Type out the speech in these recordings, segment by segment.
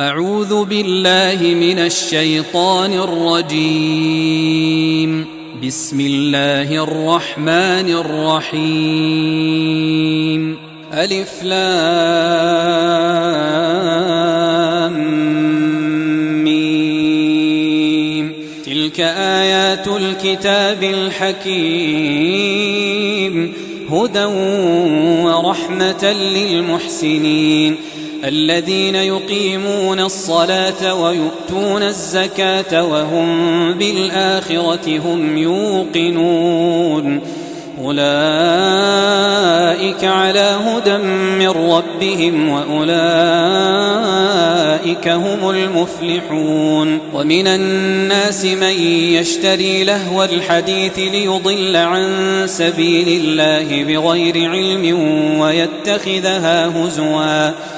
أعوذ بالله من الشيطان الرجيم. بسم الله الرحمن الرحيم. ألف لام ميم. تلك آيات الكتاب الحكيم. هدى ورحمة للمحسنين. الذين يقيمون الصلاة ويؤتون الزكاة وهم بالآخرة هم يوقنون. أولئك على هدى من ربهم وأولئك هم المفلحون. ومن الناس من يشتري لهو الحديث ليضل عن سبيل الله بغير علم ويتخذها هزواً.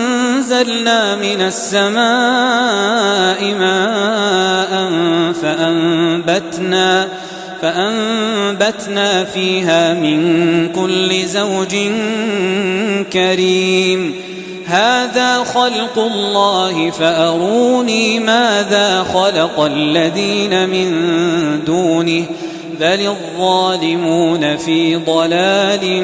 وأنزلنا من السماء ماء فأنبتنا فأنبتنا فيها من كل زوج كريم. هذا خلق الله فأروني ماذا خلق الذين من دونه. بل الظالمون في ضلال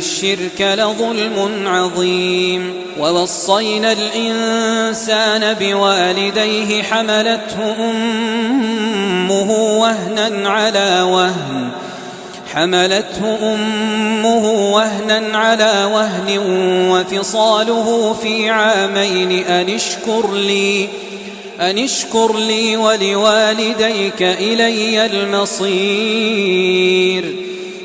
الشرك لظلم عظيم. ووصينا الإنسان بوالديه حملته أمه وهنا على وهن. حملته أمه وهنا على وهن. وفصاله في عامين. أن اشكر لي أن اشكر لي ولوالديك إلي المصير.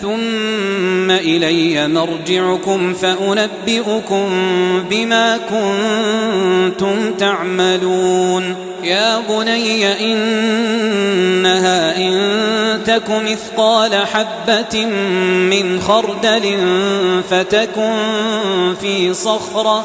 ثم إلي مرجعكم فأنبئكم بما كنتم تعملون. يا بني إنها إن تك مثقال حبة من خردل فتكن في صخرة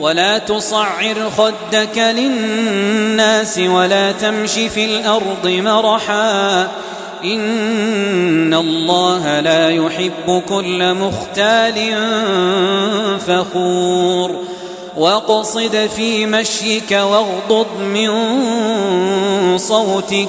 ولا تصعر خدك للناس ولا تمش في الأرض مرحا. إن الله لا يحب كل مختال فخور. واقصد في مشيك واغضض من صوتك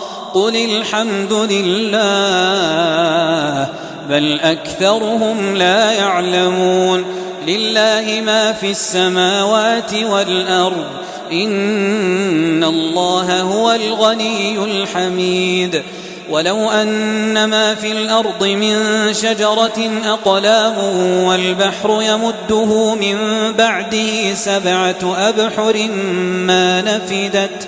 قل الحمد لله بل أكثرهم لا يعلمون لله ما في السماوات والأرض إن الله هو الغني الحميد ولو أن ما في الأرض من شجرة أقلام والبحر يمده من بعده سبعة أبحر ما نفدت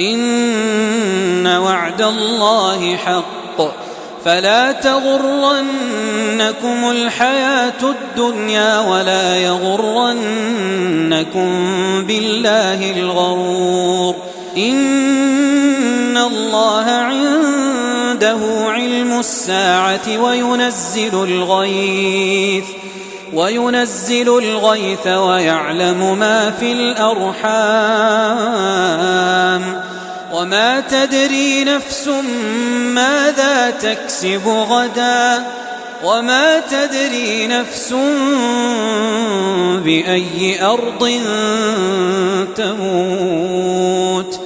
إن وعد الله حق. فلا تغرنكم الحياة الدنيا ولا يغرنكم بالله الغرور. إن الله عنده علم الساعة وينزل الغيث. وينزل الغيث ويعلم ما في الأرحام وما تدري نفس ماذا تكسب غدا وما تدري نفس بأي أرض تموت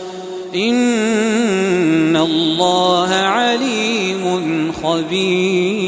إن الله عليم خبير